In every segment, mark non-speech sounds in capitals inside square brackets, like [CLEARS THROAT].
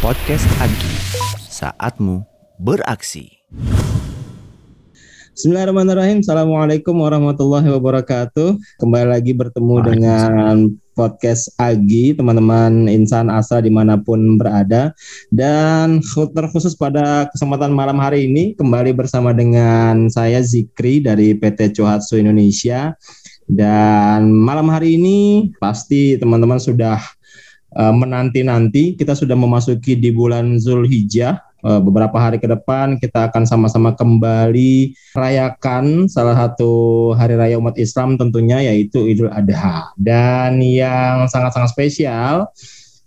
Podcast Agi, saatmu beraksi. Bismillahirrahmanirrahim. Assalamualaikum warahmatullahi wabarakatuh. Kembali lagi bertemu dengan podcast Agi, teman-teman insan asa di mana pun berada. Dan terkhusus pada kesempatan malam hari ini, kembali bersama dengan saya Zikri dari PT Cuhatsu Indonesia. Dan malam hari ini pasti teman-teman sudah uh, menanti-nanti. Kita sudah memasuki di bulan Zulhijjah Eh, beberapa hari ke depan kita akan sama-sama kembali rayakan salah satu hari raya umat Islam tentunya yaitu Idul Adha. Dan yang sangat-sangat spesial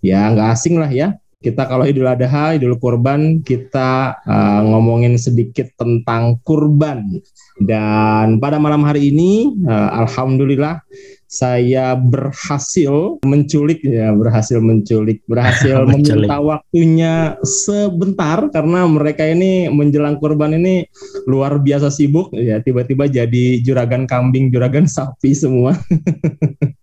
ya nggak asing lah ya kita kalau Idul Adha, Idul Kurban, kita uh, ngomongin sedikit tentang kurban. Dan pada malam hari ini, uh, alhamdulillah saya berhasil menculik ya berhasil menculik berhasil [LAUGHS] meminta waktunya sebentar karena mereka ini menjelang kurban ini luar biasa sibuk ya tiba-tiba jadi juragan kambing juragan sapi semua [LAUGHS]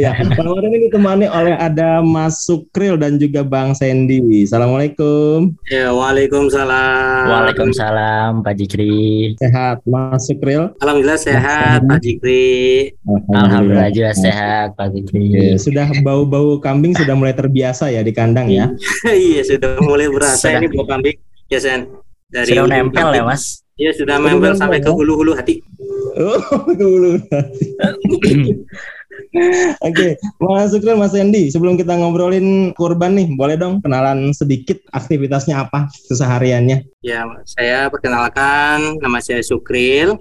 ya, malam ini ditemani oleh ada Mas Sukril dan juga Bang Sandy. Assalamualaikum. Ya, waalaikumsalam. Waalaikumsalam, Pak Jikri. Sehat, Mas Sukril. Alhamdulillah sehat, Pak Jikri. Alhamdulillah, Alhamdulillah juga sehat, Pak Jikri. Ya, sudah bau-bau kambing sudah mulai terbiasa ya di kandang ya? [LAUGHS] iya, sudah mulai berasa sudah. ini bau kambing. Ya, Sen. Dari sudah nempel ya, Mas? Iya, sudah nempel sampai ke hulu-hulu hati. Oh, [LAUGHS] ke hulu hati. [CLEARS THROAT] [CLEARS THROAT] Oke, okay. Mas Sukron, Mas Andy, sebelum kita ngobrolin kurban nih, boleh dong kenalan sedikit aktivitasnya apa kesehariannya? Ya, saya perkenalkan, nama saya Sukril.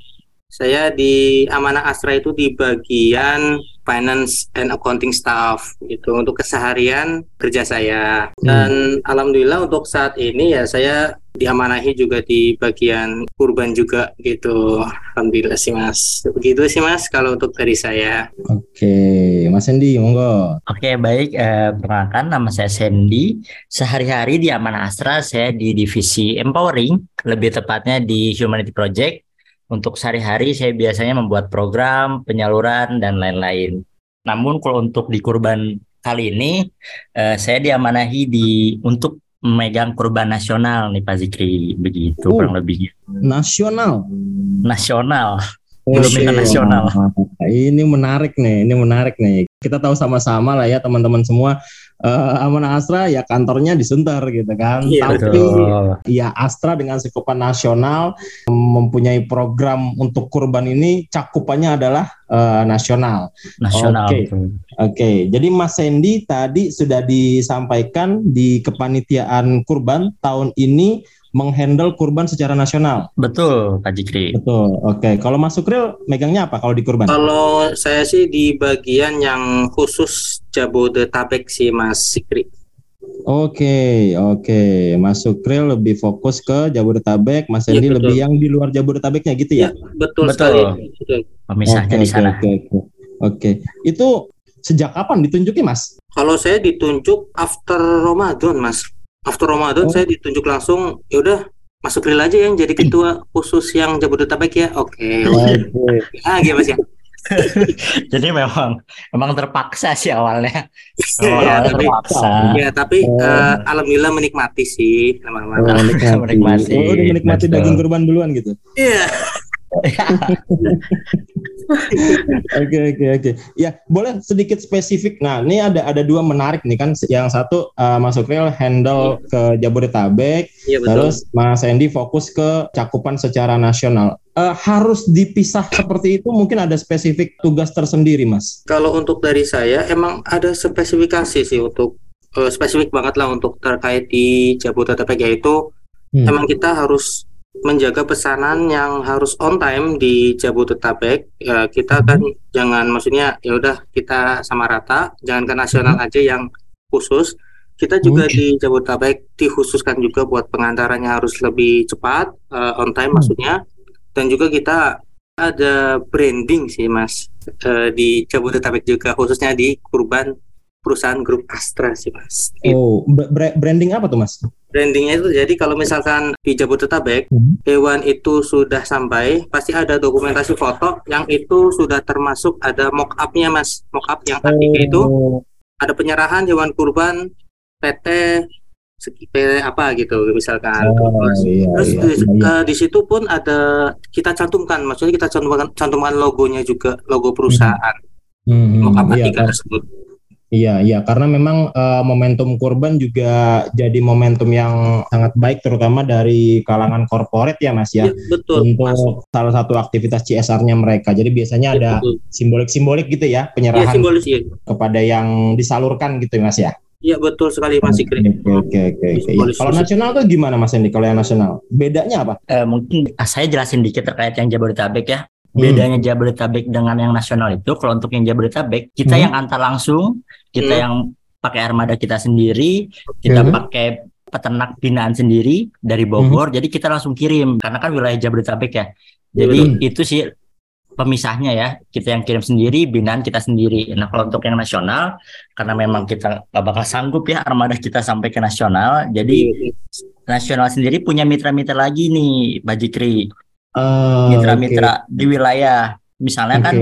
Saya di Amanah Astra itu di bagian finance and accounting staff gitu untuk keseharian kerja saya. Hmm. dan hmm. alhamdulillah untuk saat ini ya saya diamanahi juga di bagian kurban juga gitu. Alhamdulillah sih mas. Begitu sih mas kalau untuk dari saya. Oke mas Sandy monggo. Oke baik. Eh, perkenalkan nama saya Sandy. Sehari-hari di Amanah Astra saya di divisi empowering lebih tepatnya di humanity project untuk sehari-hari saya biasanya membuat program, penyaluran, dan lain-lain. Namun kalau untuk di kurban kali ini, uh, saya diamanahi di untuk memegang kurban nasional nih Pak Zikri, begitu uh, kurang lebihnya. Nasional? Nasional. Oh, Belum nasional. Ini menarik nih, ini menarik nih. Kita tahu sama-sama lah ya teman-teman semua uh, Amanah Astra ya kantornya di Sunter gitu kan. Iya, Tapi betul. ya Astra dengan sekupan nasional mempunyai program untuk kurban ini cakupannya adalah uh, nasional. Nasional. Oke. Okay. Oke. Okay. Jadi Mas Sandy tadi sudah disampaikan di kepanitiaan kurban tahun ini menghandle kurban secara nasional. Betul, Pak Jikri. Betul. Oke, okay. kalau Mas Sukril megangnya apa kalau di kurban? Kalau saya sih di bagian yang khusus Jabodetabek sih Mas Jikri. Oke, okay, oke. Okay. Mas Sukril lebih fokus ke Jabodetabek, Mas Endi ya, lebih yang di luar Jabodetabeknya gitu ya? ya betul, betul sekali. Pemisahnya okay, di sana. Oke, okay, oke. Okay. Okay. Itu sejak kapan ditunjukin, Mas? Kalau saya ditunjuk after Ramadan, Mas after Ramadan oh. saya ditunjuk langsung ya udah masuk real aja yang jadi ketua khusus yang Jabodetabek ya. Oke. Okay. [LAUGHS] ah gimana sih? Ya [LAUGHS] jadi memang memang terpaksa sih awalnya. Ya, tapi, terpaksa. ya tapi oh. uh, alhamdulillah menikmati sih teman-teman oh, menikmati. Menikmati, oh, menikmati daging kurban duluan gitu. Iya [LAUGHS] Oke oke oke. Ya boleh sedikit spesifik. Nah ini ada ada dua menarik nih kan. Yang satu uh, masuk real handle ke Jabodetabek. Ya, Terus Mas Andy fokus ke cakupan secara nasional. Uh, harus dipisah seperti itu mungkin ada spesifik tugas tersendiri mas. Kalau untuk dari saya emang ada spesifikasi sih untuk uh, spesifik banget lah untuk terkait di Jabodetabek yaitu hmm. emang kita harus menjaga pesanan yang harus on time di Jabodetabek ya kita kan hmm. jangan maksudnya ya udah kita sama rata jangan ke nasional hmm. aja yang khusus kita juga hmm. di Jabodetabek dikhususkan juga buat pengantarannya harus lebih cepat uh, on time hmm. maksudnya dan juga kita ada branding sih mas uh, di Jabodetabek juga khususnya di kurban perusahaan grup Astra sih mas. Oh, branding apa tuh mas? Brandingnya itu jadi kalau misalkan di Jabodetabek hmm. hewan itu sudah sampai, pasti ada dokumentasi foto yang itu sudah termasuk ada mock upnya mas, mock up yang artinya oh. itu ada penyerahan hewan kurban PT PT apa gitu misalkan Oh, terus, iya, terus iya, di, iya. eh, di situ pun ada kita cantumkan maksudnya kita cantumkan cantumkan logonya juga logo perusahaan Hmm, untuk apa iya, tiga kar- tersebut Iya, iya, karena memang eh, momentum kurban juga jadi momentum yang sangat baik, terutama dari kalangan korporat ya, Mas ya, Iya, betul Mas. untuk salah satu aktivitas CSR-nya mereka. Jadi biasanya ada Betul. simbolik-simbolik gitu ya, Iya penyerahan simbolis iya. kepada yang disalurkan gitu, Mas ya. Iya betul sekali Mas Ikri. Oke, oke, oke. oke. Iya. Kalau nasional tuh gimana, Mas Endi? Kalau yang nasional, bedanya apa? Eh, mungkin ah, saya jelasin dikit terkait yang Jabodetabek ya. Hmm. Bedanya Jabodetabek dengan yang nasional itu, kalau untuk yang Jabodetabek, kita Hmm. yang antar langsung, kita Hmm. yang pakai armada kita sendiri, kita Oke. pakai peternak binaan sendiri dari Bogor, jadi kita langsung kirim karena kan wilayah Jabodetabek ya. Jadi Hmm. itu sih pemisahnya ya, kita yang kirim sendiri, binaan kita sendiri. Nah kalau untuk yang nasional, karena memang kita nggak bakal sanggup ya armada kita sampai ke nasional, jadi Iya, nasional sendiri punya mitra-mitra lagi nih, Pak Ah, Mitra-mitra di wilayah. Misalnya oke. kan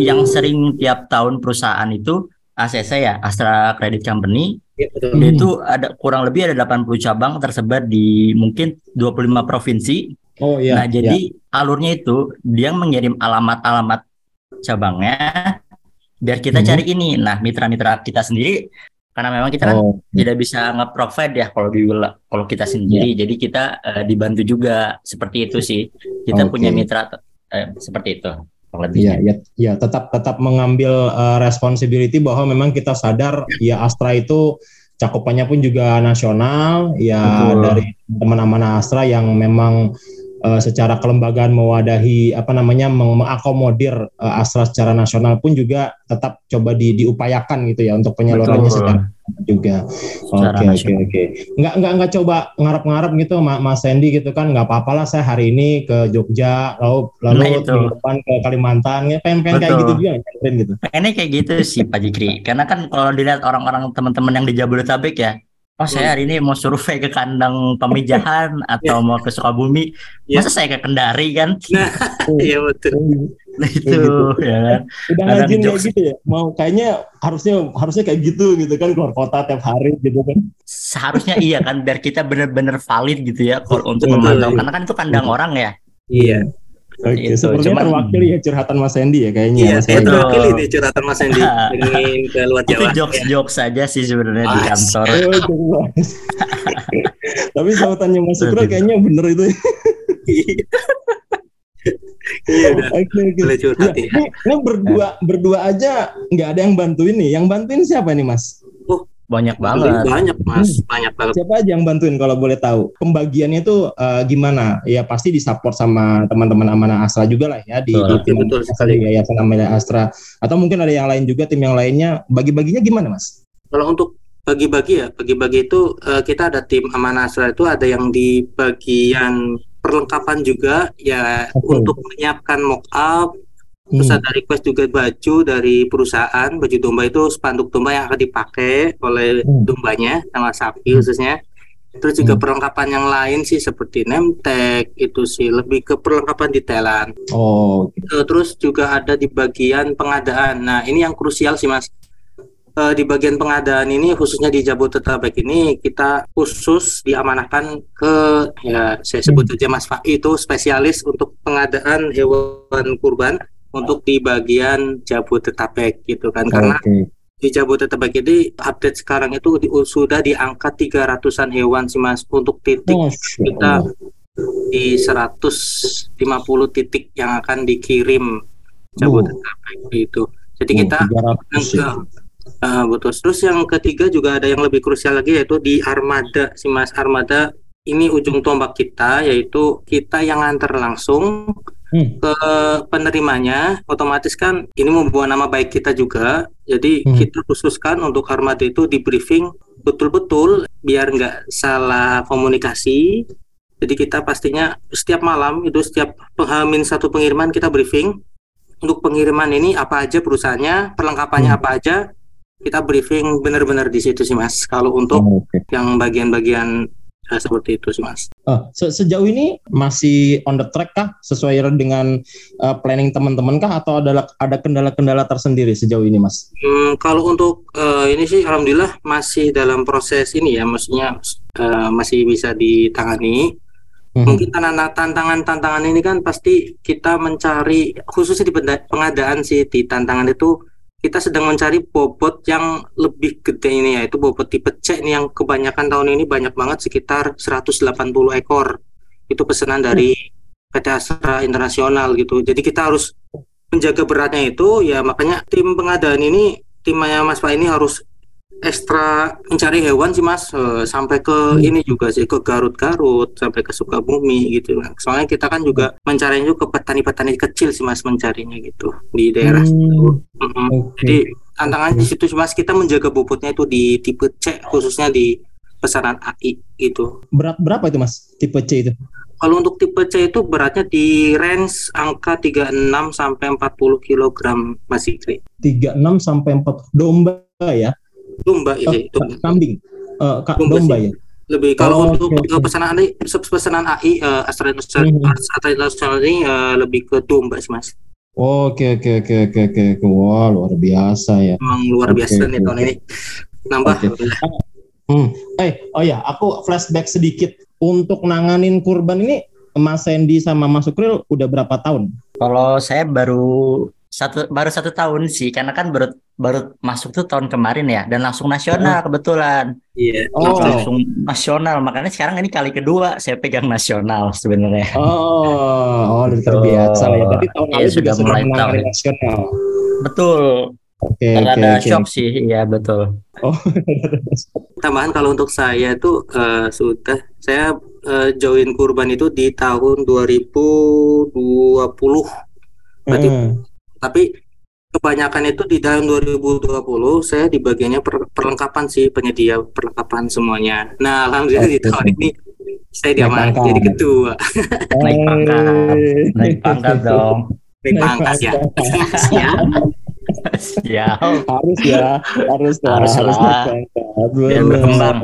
yang sering tiap tahun perusahaan itu ACC ya, Astra Credit Company, iya, betul. Hmm. itu ada kurang lebih ada 80 cabang tersebar di mungkin 25 provinsi. Oh iya. nah, jadi alurnya itu dia mengirim alamat-alamat cabangnya biar kita Mhm. cari ini. Nah, mitra-mitra kita sendiri karena memang kita kan Oh, tidak bisa nge-provide ya kalau di kalau kita sendiri. Iya. Jadi kita eh, dibantu juga seperti itu sih. Kita Oke. punya mitra eh, seperti itu. Iya, ya, ya tetap tetap mengambil uh, responsibility bahwa memang kita sadar ya Astra itu cakupannya pun juga nasional ya Betul. dari teman amanah Astra yang memang uh, secara kelembagaan mewadahi apa namanya meng- mengakomodir uh, Astra secara nasional pun juga tetap coba di, diupayakan gitu ya untuk penyalurannya Betul. secara juga. Oke oke oke. Nggak nggak nggak coba ngarap-ngarap gitu Ma- Mas Sandy gitu kan nggak apa-apa lah saya hari ini ke Jogja lalu lalu Nah, itu. minggu depan ke Kalimantan ya pengen pengen kayak gitu juga nyamperin gitu. Pengennya kayak gitu sih Pak Jikri. Karena kan kalau dilihat orang-orang teman-teman yang di Jabodetabek ya, oh saya hari ini mau survei ke kandang pemijahan [LAUGHS] atau mau ke Sukabumi, Ya. masa saya ke Kendari kan? Nah, [LAUGHS] iya betul. Nah, itu gitu. ya kan. Udah ngajin kayak gitu ya. Mau kayaknya harusnya harusnya kayak gitu gitu kan keluar kota tiap hari gitu kan. Seharusnya iya kan biar kita bener-bener valid gitu ya kalau untuk memantau iya. karena kan itu kandang orang ya. Iya. Oke, Itu, sepertinya cuman- terwakili ya curhatan Mas Sandy ya kayaknya. Iya, Mas saya. Betul. terwakili nih curhatan Mas Hendy ingin [LAUGHS] ke luar Itu Jawa. jokes-jokes saja sih sebenarnya di kantor. Oh. Tapi sautannya Mas Sukro kayaknya bener itu. Iya, udah. [LAUGHS] Oke, oke. Boleh curhat Ya, ya. ini, ini berdua berdua aja nggak ada yang bantuin nih. Yang bantuin siapa nih Mas? Banyak banget. Banyak, Mas. Banyak banget. Siapa aja yang bantuin kalau boleh tahu? Pembagiannya itu eh, gimana? Ya pasti disupport sama teman-teman amanah Astra juga lah ya di, di tim Betul Astra, sekali. di Yayasan Amanah Astra. Atau mungkin ada yang lain juga tim yang lainnya. Bagi-baginya gimana Mas? Kalau untuk bagi-bagi ya, bagi-bagi itu eh, kita ada tim Amanah Asra itu ada yang di bagian perlengkapan juga ya Oke. untuk menyiapkan mock up terus Hmm. ada request juga baju dari perusahaan baju domba itu spanduk domba yang akan dipakai oleh Hmm. dombanya sama sapi Hmm. khususnya terus juga Hmm. perlengkapan yang lain sih seperti name tag itu sih lebih ke perlengkapan detailan Oh, gitu. Eh, terus juga ada di bagian pengadaan. Nah, ini yang krusial sih, Mas. Eh, di bagian pengadaan ini khususnya di Jabodetabek ini kita khusus diamanahkan ke ya saya sebut Hmm. saja Mas Fai itu spesialis untuk pengadaan hewan kurban untuk di bagian Jabodetabek gitu kan. Karena Oke. di Jabodetabek ini update sekarang itu di- sudah di angka 300-an hewan sih Mas untuk titik Masya kita di 150 titik yang akan dikirim Jabodetabek itu. Jadi Oh, kita 300 ya. Ah, betul. Terus yang ketiga juga ada yang lebih krusial lagi yaitu di armada si Mas armada ini ujung tombak kita yaitu kita yang nganter langsung Hmm. ke penerimanya otomatis kan ini membawa nama baik kita juga jadi Hmm. kita khususkan untuk armada itu di briefing betul-betul biar nggak salah komunikasi jadi kita pastinya setiap malam itu setiap penghamin satu pengiriman kita briefing untuk pengiriman ini apa aja perusahaannya perlengkapannya Hmm. apa aja kita briefing benar-benar di situ sih mas kalau untuk Oh, Oke. yang bagian-bagian Nah, seperti itu sih mas. Oh, se sejauh ini masih on the track kah sesuai dengan uh, planning teman-teman kah atau ada ada kendala-kendala tersendiri sejauh ini mas? Hmm, kalau untuk uh, ini sih alhamdulillah masih dalam proses ini ya, maksudnya uh, masih bisa ditangani. Hmm. Mungkin tantangan-tantangan ini kan pasti kita mencari khususnya di pengadaan sih di tantangan itu kita sedang mencari bobot yang lebih gede ini ya itu bobot tipe C ini yang kebanyakan tahun ini banyak banget sekitar 180 ekor. Itu pesanan dari PT Astra Internasional gitu. Jadi kita harus menjaga beratnya itu ya makanya tim pengadaan ini timnya Mas Pak ini harus ekstra mencari hewan sih mas. Uh, sampai ke hmm. ini juga sih ke Garut-Garut sampai ke Sukabumi gitu. Soalnya kita kan juga mencarinya juga ke petani-petani kecil sih mas mencarinya gitu di daerah hmm. mm -hmm. okay. jadi tantangannya di situ mas. Kita menjaga bobotnya itu di tipe C khususnya di pesanan AI gitu. Berat berapa itu mas? Tipe C itu? Kalau untuk tipe C itu beratnya di range angka 36 sampai 40 kg masih 36 sampai 40 domba ya domba ini oh, kambing uh, ka domba, domba ya lebih kalau oh, untuk okay, pesanan AI pesanan AI uh, Astra International hmm. ini uh, lebih ke domba sih mas Oke oke oke oke oke wah luar biasa ya. Emang luar biasa okay, nih okay. tahun ini nambah. Okay. Hmm. Eh oh ya aku flashback sedikit untuk nanganin kurban ini Mas Sandy sama Mas Sukril udah berapa tahun? Kalau saya baru satu baru satu tahun sih karena kan baru baru masuk tuh tahun kemarin ya dan langsung nasional oh. kebetulan iya yeah. oh. langsung nasional makanya sekarang ini kali kedua saya pegang nasional sebenarnya oh oh terbiasa ya tapi tahun ya, lalu sudah mulai tahun nasional betul Oke, okay, okay, okay. shock sih, ya betul. Oh, [LAUGHS] tambahan kalau untuk saya tuh uh, sudah saya uh, join kurban itu di tahun 2020. Berarti hmm tapi kebanyakan itu di tahun 2020 saya di bagiannya per, perlengkapan sih penyedia perlengkapan semuanya. Nah alhamdulillah di tahun ini saya diamankan jadi ketua. Naik pangkat, naik pangkat dong. Naik pangkat ya. Siap. [LAUGHS] Siap. Harus ya, harus lah. Harus, harus lah. Biar berkembang.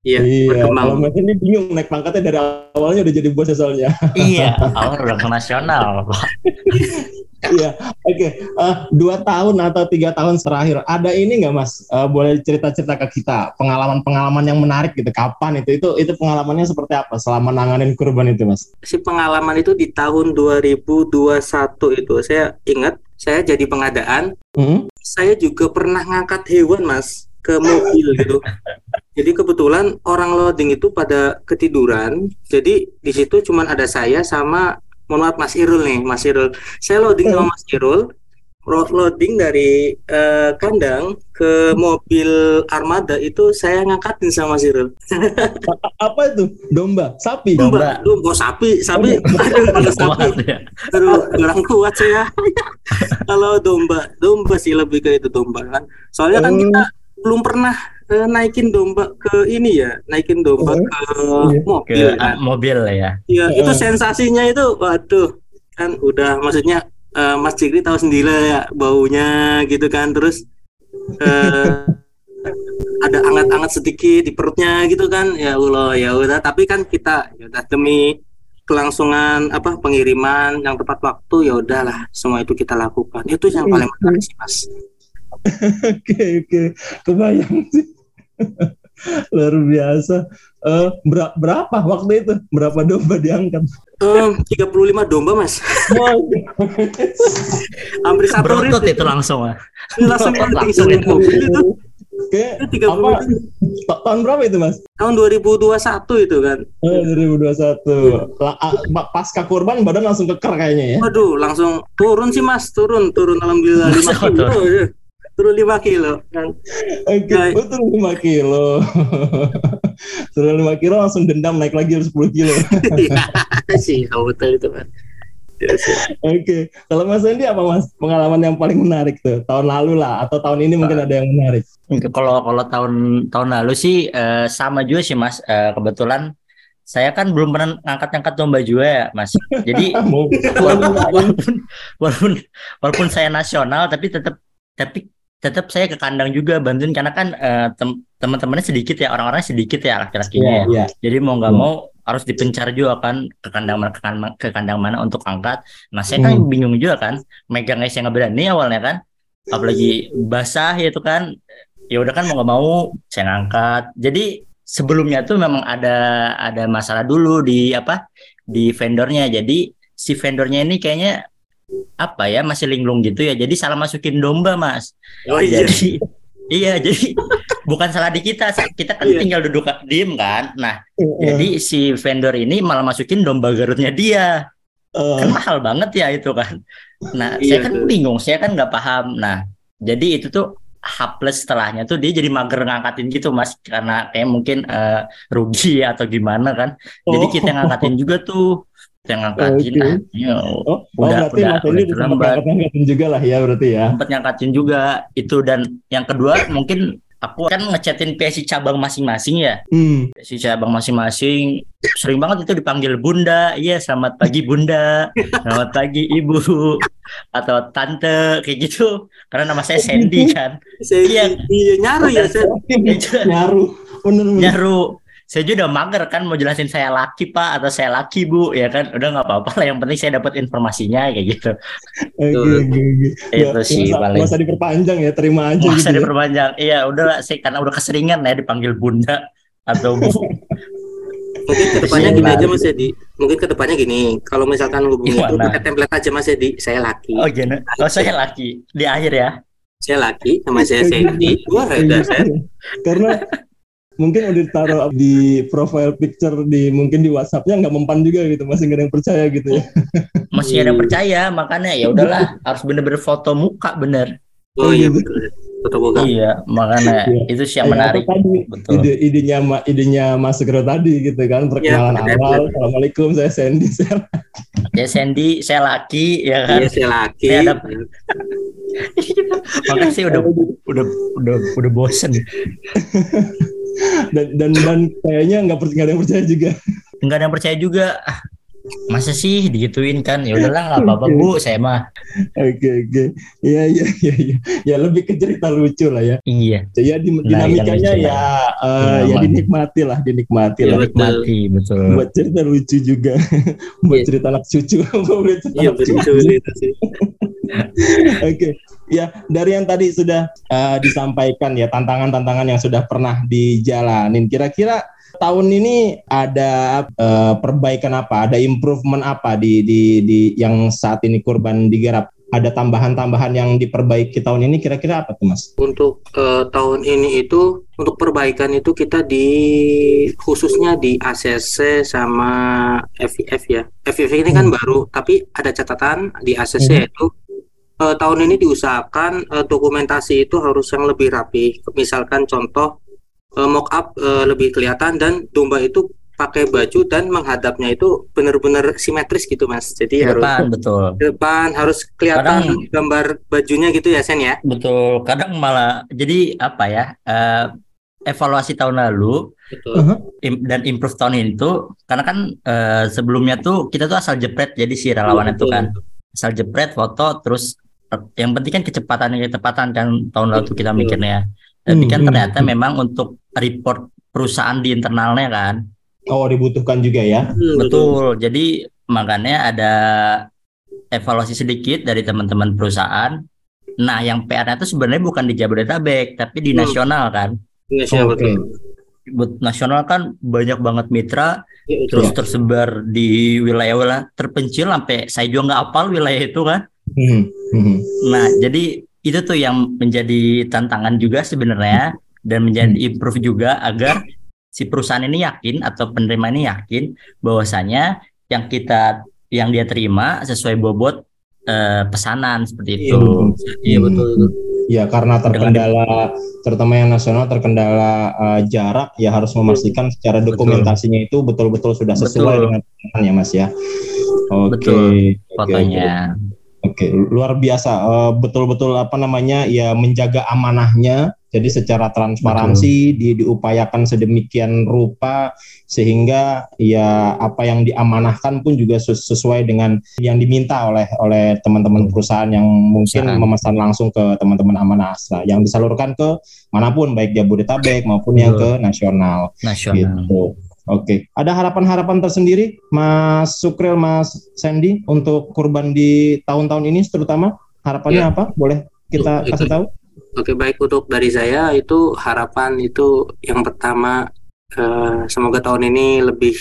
Iya, iya berkembang. Kalau ini bingung naik pangkatnya dari awalnya udah jadi bos soalnya. iya, awal udah nasional. [LAUGHS] Iya, oke. Okay. Uh, eh, dua tahun atau tiga tahun terakhir, ada ini nggak Mas? Uh, boleh cerita-cerita ke kita pengalaman-pengalaman yang menarik gitu. Kapan itu? Itu itu pengalamannya seperti apa selama nanganin kurban itu, Mas? Si pengalaman itu di tahun 2021 itu saya ingat saya jadi pengadaan. Hmm? Saya juga pernah ngangkat hewan, Mas, ke mobil gitu. Jadi kebetulan orang loading itu pada ketiduran. Jadi di situ cuma ada saya sama mohon maaf Mas Irul nih, Mas Irul. Saya loading sama Mas Irul, loading dari uh, kandang ke mobil armada itu saya ngangkatin sama Mas Irul. [LAUGHS] Apa itu? Domba, sapi. Domba, domba, oh, sapi, sapi. Aduh, kalau sapi. Ya. Aduh, kurang kuat saya. [LAUGHS] kalau domba, domba sih lebih ke itu domba kan. Soalnya kan kita belum pernah uh, naikin domba ke ini ya, naikin domba uh, ke mobil ke, kan. mobil ya. Iya, uh. itu sensasinya itu waduh kan udah maksudnya uh, Mas Cikri tahu sendiri ya baunya gitu kan terus uh, [LAUGHS] ada anget-anget sedikit di perutnya gitu kan ya Allah ya udah tapi kan kita ya udah demi kelangsungan apa pengiriman yang tepat waktu ya udahlah semua itu kita lakukan itu yang paling menarik sih mas [LAUGHS] Oke oke, kebayang sih. [LAUGHS] Luar biasa. Uh, ber berapa waktu itu? Berapa domba diangkat? Um, 35 domba mas. [LAUGHS] Hampir satu Berotot itu langsung ya. Langsung langsung itu. Oke, apa, tahun berapa itu mas? Tahun 2021 itu kan. Oh, 2021. La, pasca kurban badan langsung keker kayaknya ya. Waduh, langsung turun sih mas, turun, turun alhamdulillah [LAUGHS] 5 kilo turun 5 kilo kan. Oke, okay. oh, turun 5 kilo. [LAUGHS] turun 5 kilo langsung dendam naik lagi harus 10 kilo. Iya sih, betul itu kan. Oke, okay. kalau Mas Andi apa Mas pengalaman yang paling menarik tuh tahun lalu lah atau tahun ini mungkin ada yang menarik? Kalau kalau tahun tahun lalu sih uh, sama juga sih Mas. Uh, kebetulan saya kan belum pernah ngangkat-ngangkat domba juga ya, Mas. Jadi [LAUGHS] walaupun, walaupun walaupun walaupun saya nasional tapi tetap tapi tetap saya ke kandang juga bantuin karena kan uh, tem teman-temannya sedikit ya orang-orangnya sedikit ya laki-lakinya yeah. Yeah. Jadi mau nggak yeah. mau harus dipencar juga kan ke kandang mana ke kandang, ke kandang mana untuk angkat. Nah saya kan hmm. bingung juga kan megangnya saya nggak berani awalnya kan apalagi basah ya itu kan ya udah kan mau nggak mau saya ngangkat. Jadi sebelumnya tuh memang ada ada masalah dulu di apa di vendornya. Jadi si vendornya ini kayaknya apa ya masih linglung gitu ya. Jadi salah masukin domba mas. Oh iya. Jadi iya jadi bukan salah di kita. Kita kan iya. tinggal duduk diem kan. Nah iya. jadi si vendor ini malah masukin domba garutnya dia. Uh. Kan mahal banget ya itu kan. Nah iya, saya kan bingung. Saya kan nggak paham. Nah jadi itu tuh H plus setelahnya tuh dia jadi mager ngangkatin gitu mas karena kayak mungkin uh, rugi atau gimana kan oh. jadi kita ngangkatin juga tuh yang ngangkatin okay. ah, ya, oh, udah oh, berarti udah, udah terlambat ngangkatin juga lah ya berarti ya? Sempat ngangkatin juga itu dan yang kedua mungkin aku kan ngechatin PSI cabang masing-masing ya. Hmm. PSI cabang masing-masing sering banget itu dipanggil bunda. Iya selamat pagi bunda. Selamat pagi ibu atau tante kayak gitu. Karena nama saya Sandy kan. Iya. Iya nyaru ya saya nyaru. Bener, bener. nyaru saya juga udah mager kan mau jelasin saya laki pak atau saya laki bu ya kan? Udah nggak apa-apa lah yang penting saya dapat informasinya kayak gitu. Okay, okay, okay. itu sih masa, paling. masa diperpanjang ya terima aja masa gitu ya. diperpanjang. Iya udah sih karena udah keseringan ya dipanggil bunda atau bu. Mungkin ke depannya gini aja mas Edi. Mungkin ke depannya gini kalau misalkan hubungi itu pakai template aja mas Edi. Saya laki. Oh gini. Oh saya laki. Di akhir ya? Saya laki sama saya Sandy wah ada saya karena mungkin udah ditaruh di profile picture di mungkin di WhatsAppnya nggak mempan juga gitu masih nggak ada yang percaya gitu ya. [LAUGHS] Masih ada yang percaya makanya ya udahlah harus bener-bener foto muka bener. Oh iya betul. foto muka. Iya makanya ya. itu sih yang ya, menarik. tadi, betul. ide idenya idenya Mas Segera tadi gitu kan perkenalan ya, awal assalamualaikum saya Sandy [LAUGHS] saya ya Sandy saya laki ya kan? Iya saya laki. Saya ada... [LAUGHS] makanya sih udah udah udah udah bosen dan dan dan kayaknya nggak nggak ada yang percaya juga. Nggak ada yang percaya juga masa sih digituin kan? Ya udahlah nggak apa-apa okay. bu saya mah. Oke okay, oke. Okay. ya ya ya ya ya lebih ke cerita lucu lah ya. Iya. Ya di, nah, dinamikanya ya uh, ya dinikmati lah dinikmati ya, lah. dinikmati betul. Buat cerita lucu juga. [LAUGHS] Buat yeah. cerita anak cucu. [LAUGHS] Buat cerita iya betul itu sih. [LAUGHS] Oke, okay. ya dari yang tadi sudah uh, disampaikan ya tantangan-tantangan yang sudah pernah dijalanin. Kira-kira tahun ini ada uh, perbaikan apa, ada improvement apa di, di di yang saat ini kurban digarap? Ada tambahan-tambahan yang diperbaiki tahun ini kira-kira apa tuh Mas? Untuk uh, tahun ini itu untuk perbaikan itu kita di khususnya di ACC sama FIF ya. FIF ini kan hmm. baru tapi ada catatan di ACC hmm. itu uh, tahun ini diusahakan uh, dokumentasi itu harus yang lebih rapi. Misalkan contoh uh, mock up uh, lebih kelihatan dan domba itu pakai baju dan menghadapnya itu benar-benar simetris gitu mas. Jadi ke depan, harus betul. Ke depan harus kelihatan kadang, gambar bajunya gitu ya Sen ya. Betul. Kadang malah jadi apa ya? Uh, evaluasi tahun lalu Betul. Uh-huh. Im, dan improve tahun ini tuh karena kan uh, sebelumnya tuh kita tuh asal jepret jadi si relawan itu kan asal jepret foto terus yang penting kan kecepatan kecepatan kan tahun lalu tuh kita mikirnya tapi kan hmm, ternyata hmm. memang untuk report perusahaan di internalnya kan oh dibutuhkan juga ya hmm, betul jadi makanya ada evaluasi sedikit dari teman-teman perusahaan nah yang PR-nya itu sebenarnya bukan di Jabodetabek tapi di nasional kan nasional okay. nasional kan banyak banget mitra ya, terus ya. tersebar di wilayah-wilayah terpencil sampai saya juga nggak apal wilayah itu kan Hmm. Hmm. Nah, jadi itu tuh yang menjadi tantangan juga sebenarnya dan menjadi hmm. improve juga agar si perusahaan ini yakin atau penerima ini yakin bahwasanya yang kita yang dia terima sesuai bobot eh, pesanan seperti itu. Iya betul. Iya, betul. Ya karena terkendala terutama yang nasional terkendala uh, jarak ya harus memastikan secara dokumentasinya betul. itu betul-betul sudah sesuai betul. dengan ya Mas ya. Oke. Okay. Fotonya. Oke, luar biasa. betul eh, betul-betul apa namanya ya menjaga amanahnya Jadi secara transparansi di, diupayakan sedemikian rupa sehingga ya apa yang diamanahkan pun juga sesuai dengan yang diminta oleh oleh teman-teman perusahaan yang mungkin perusahaan. memesan langsung ke teman-teman Amanah Astra yang disalurkan ke mana pun baik Jabodetabek maupun yang ke nasional. Nasional. Gitu. Oke, ada harapan-harapan tersendiri Mas Sukril, Mas Sandy untuk kurban di tahun-tahun ini terutama harapannya ya. apa? Boleh kita kasih tahu? Oke baik untuk dari saya itu harapan itu yang pertama uh, semoga tahun ini lebih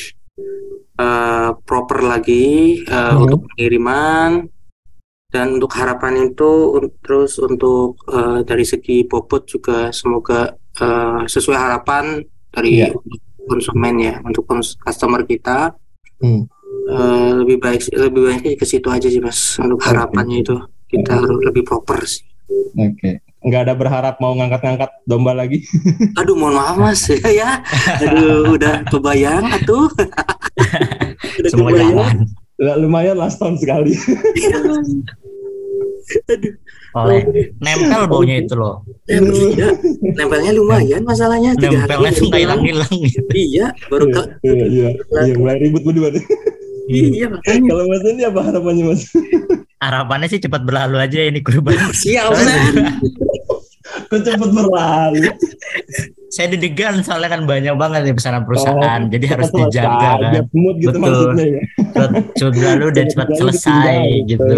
uh, proper lagi uh, hmm. untuk pengiriman dan untuk harapan itu terus untuk uh, dari segi bobot juga semoga uh, sesuai harapan dari yeah. Konsumen ya untuk customer kita hmm. uh, lebih baik lebih baik ke situ aja sih mas untuk harapannya okay. itu kita harus lebih proper sih. Oke. Okay nggak ada berharap mau ngangkat-ngangkat domba lagi? [LAUGHS] Aduh, mohon maaf mas [LAUGHS] ya. Aduh, udah kebayang atuh. [LAUGHS] udah Semua kebayang. Lumayan last tahun sekali. Aduh. Oleh nempel baunya itu loh. Iya, nempelnya lumayan masalahnya. Nempelnya suka hilang-hilang. Iya, baru ke. Iya, iya, iya, mulai ribut berdua deh. Iya, makanya. Kalau Mas ini apa harapannya Mas? Harapannya sih cepat berlalu aja ini kurban. Siap, Kok cepet berlalu? saya deg-degan soalnya kan banyak banget nih pesanan perusahaan, oh, jadi harus dijaga kan. Gitu Betul. maksudnya ya. Cepat berlalu dan cepat selesai gitu.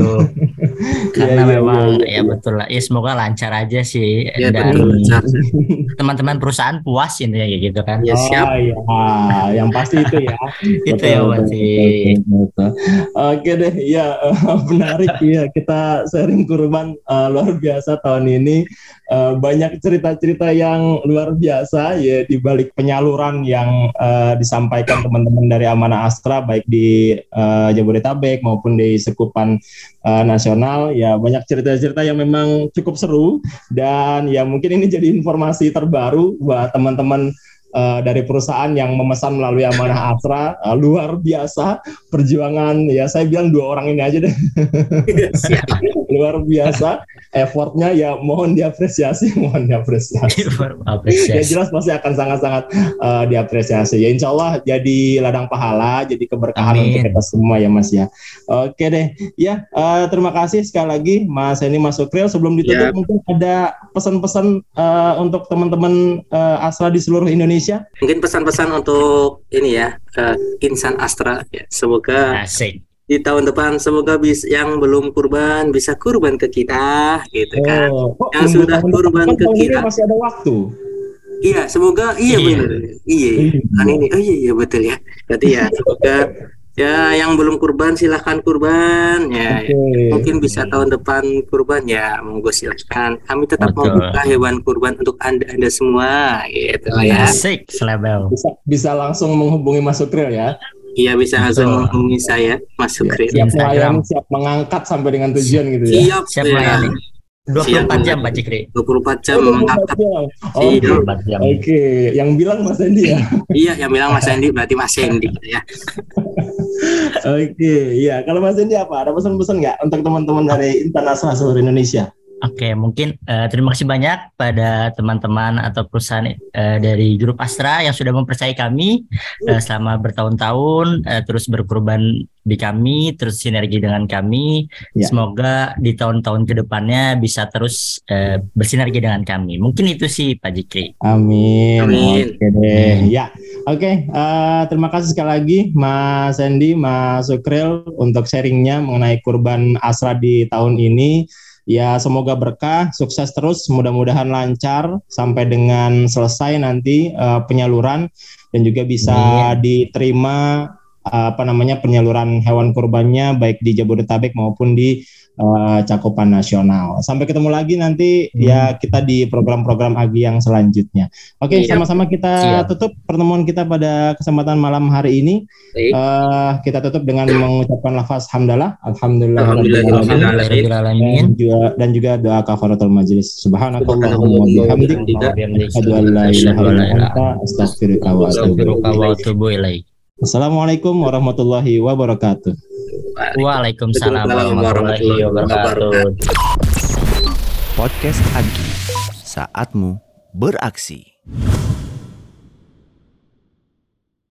[LAUGHS] Karena ya, memang ya, ya, betul lah. Ya semoga lancar aja sih ya, dan [LAUGHS] teman-teman perusahaan puas ini ya gitu kan. Ya, siap. Oh, ya. [LAUGHS] yang pasti itu ya. itu ya pasti. Oke deh, ya menarik ya kita sharing kurban uh, luar biasa tahun ini. Uh, banyak cerita-cerita yang luar biasa ya di balik penyaluran yang uh, disampaikan teman-teman dari Amanah Astra baik di uh, Jabodetabek maupun di sekupan uh, nasional. Ya banyak cerita-cerita yang memang cukup seru dan ya mungkin ini jadi informasi terbaru buat teman-teman uh, dari perusahaan yang memesan melalui Amanah [LAUGHS] Asra uh, luar biasa perjuangan. Ya saya bilang dua orang ini aja deh. [LAUGHS] Luar biasa effortnya. Ya mohon diapresiasi [LAUGHS] mohon diapresiasi. Ya jelas pasti akan sangat-sangat uh, diapresiasi. Ya Insya Allah jadi ladang pahala jadi keberkahan Amin. untuk kita semua ya Mas ya. Oke deh. Ya uh, terima kasih sekali lagi Mas ini Mas Sukril. Sebelum ditutup ya. mungkin ada pesan-pesan uh, untuk teman-teman uh, Asra di seluruh Indonesia Indonesia? Mungkin pesan-pesan untuk ini ya, uh, Insan Astra ya. Semoga Asik. di tahun depan semoga bisa yang belum kurban bisa kurban ke kita gitu kan. Oh, yang sudah kurban ke kita masih ada waktu. Iya, semoga iya, iya. benar. Iya, iya. Kan ini oh iya iya betul ya. Berarti ya semoga ya yang belum kurban silahkan kurban ya okay. mungkin bisa tahun depan kurban ya monggo silahkan kami tetap Betul. membuka hewan kurban untuk anda anda semua gitu ya Asik, selebel. bisa bisa langsung menghubungi Mas Sukril ya Iya bisa langsung menghubungi saya Mas Sukril siap melayani siap mengangkat sampai dengan tujuan gitu ya siap siap melayani ya. 24 jam Pak Cikri. 24 jam oh, 24 jam. Oh, iya. 24 jam. Oke, okay. yang bilang Mas Endi ya. iya, yang bilang Mas Endi berarti Mas Endi ya. [LAUGHS] Oke, okay. iya. Kalau Mas Endi apa? Ada pesan-pesan nggak untuk teman-teman dari internasional seluruh Indonesia? Oke, mungkin uh, terima kasih banyak pada teman-teman atau perusahaan uh, dari grup Astra yang sudah mempercayai kami uh, selama bertahun-tahun, uh, terus berkorban di kami, terus sinergi dengan kami. Ya. Semoga di tahun-tahun ke depannya bisa terus uh, bersinergi dengan kami. Mungkin itu sih Pak Jikri. Amin. Amin. Oke deh. Ya, oke. Okay. Uh, terima kasih sekali lagi Mas Sandy, Mas Sukril untuk sharingnya mengenai kurban Astra di tahun ini. Ya semoga berkah, sukses terus, mudah-mudahan lancar sampai dengan selesai nanti uh, penyaluran dan juga bisa hmm. diterima apa namanya penyaluran hewan kurbannya baik di Jabodetabek maupun di uh, cakupan nasional. Sampai ketemu lagi nanti hmm. ya kita di program-program Agi yang selanjutnya. Oke, okay, sama-sama kita Siap. tutup pertemuan kita pada kesempatan malam hari ini. Uh, kita tutup dengan mengucapkan lafaz hamdalah, alhamdulillah, alhamdulillah dan juga dan juga doa kafaratul majelis. Subhanakallahumma bihamdik, asyhadu an la ilaha illa anta, astaghfiruka wa atubu ilaik. Assalamualaikum warahmatullahi wabarakatuh. Waalaikumsalam warahmatullahi wabarakatuh. Podcast Agi, saatmu beraksi.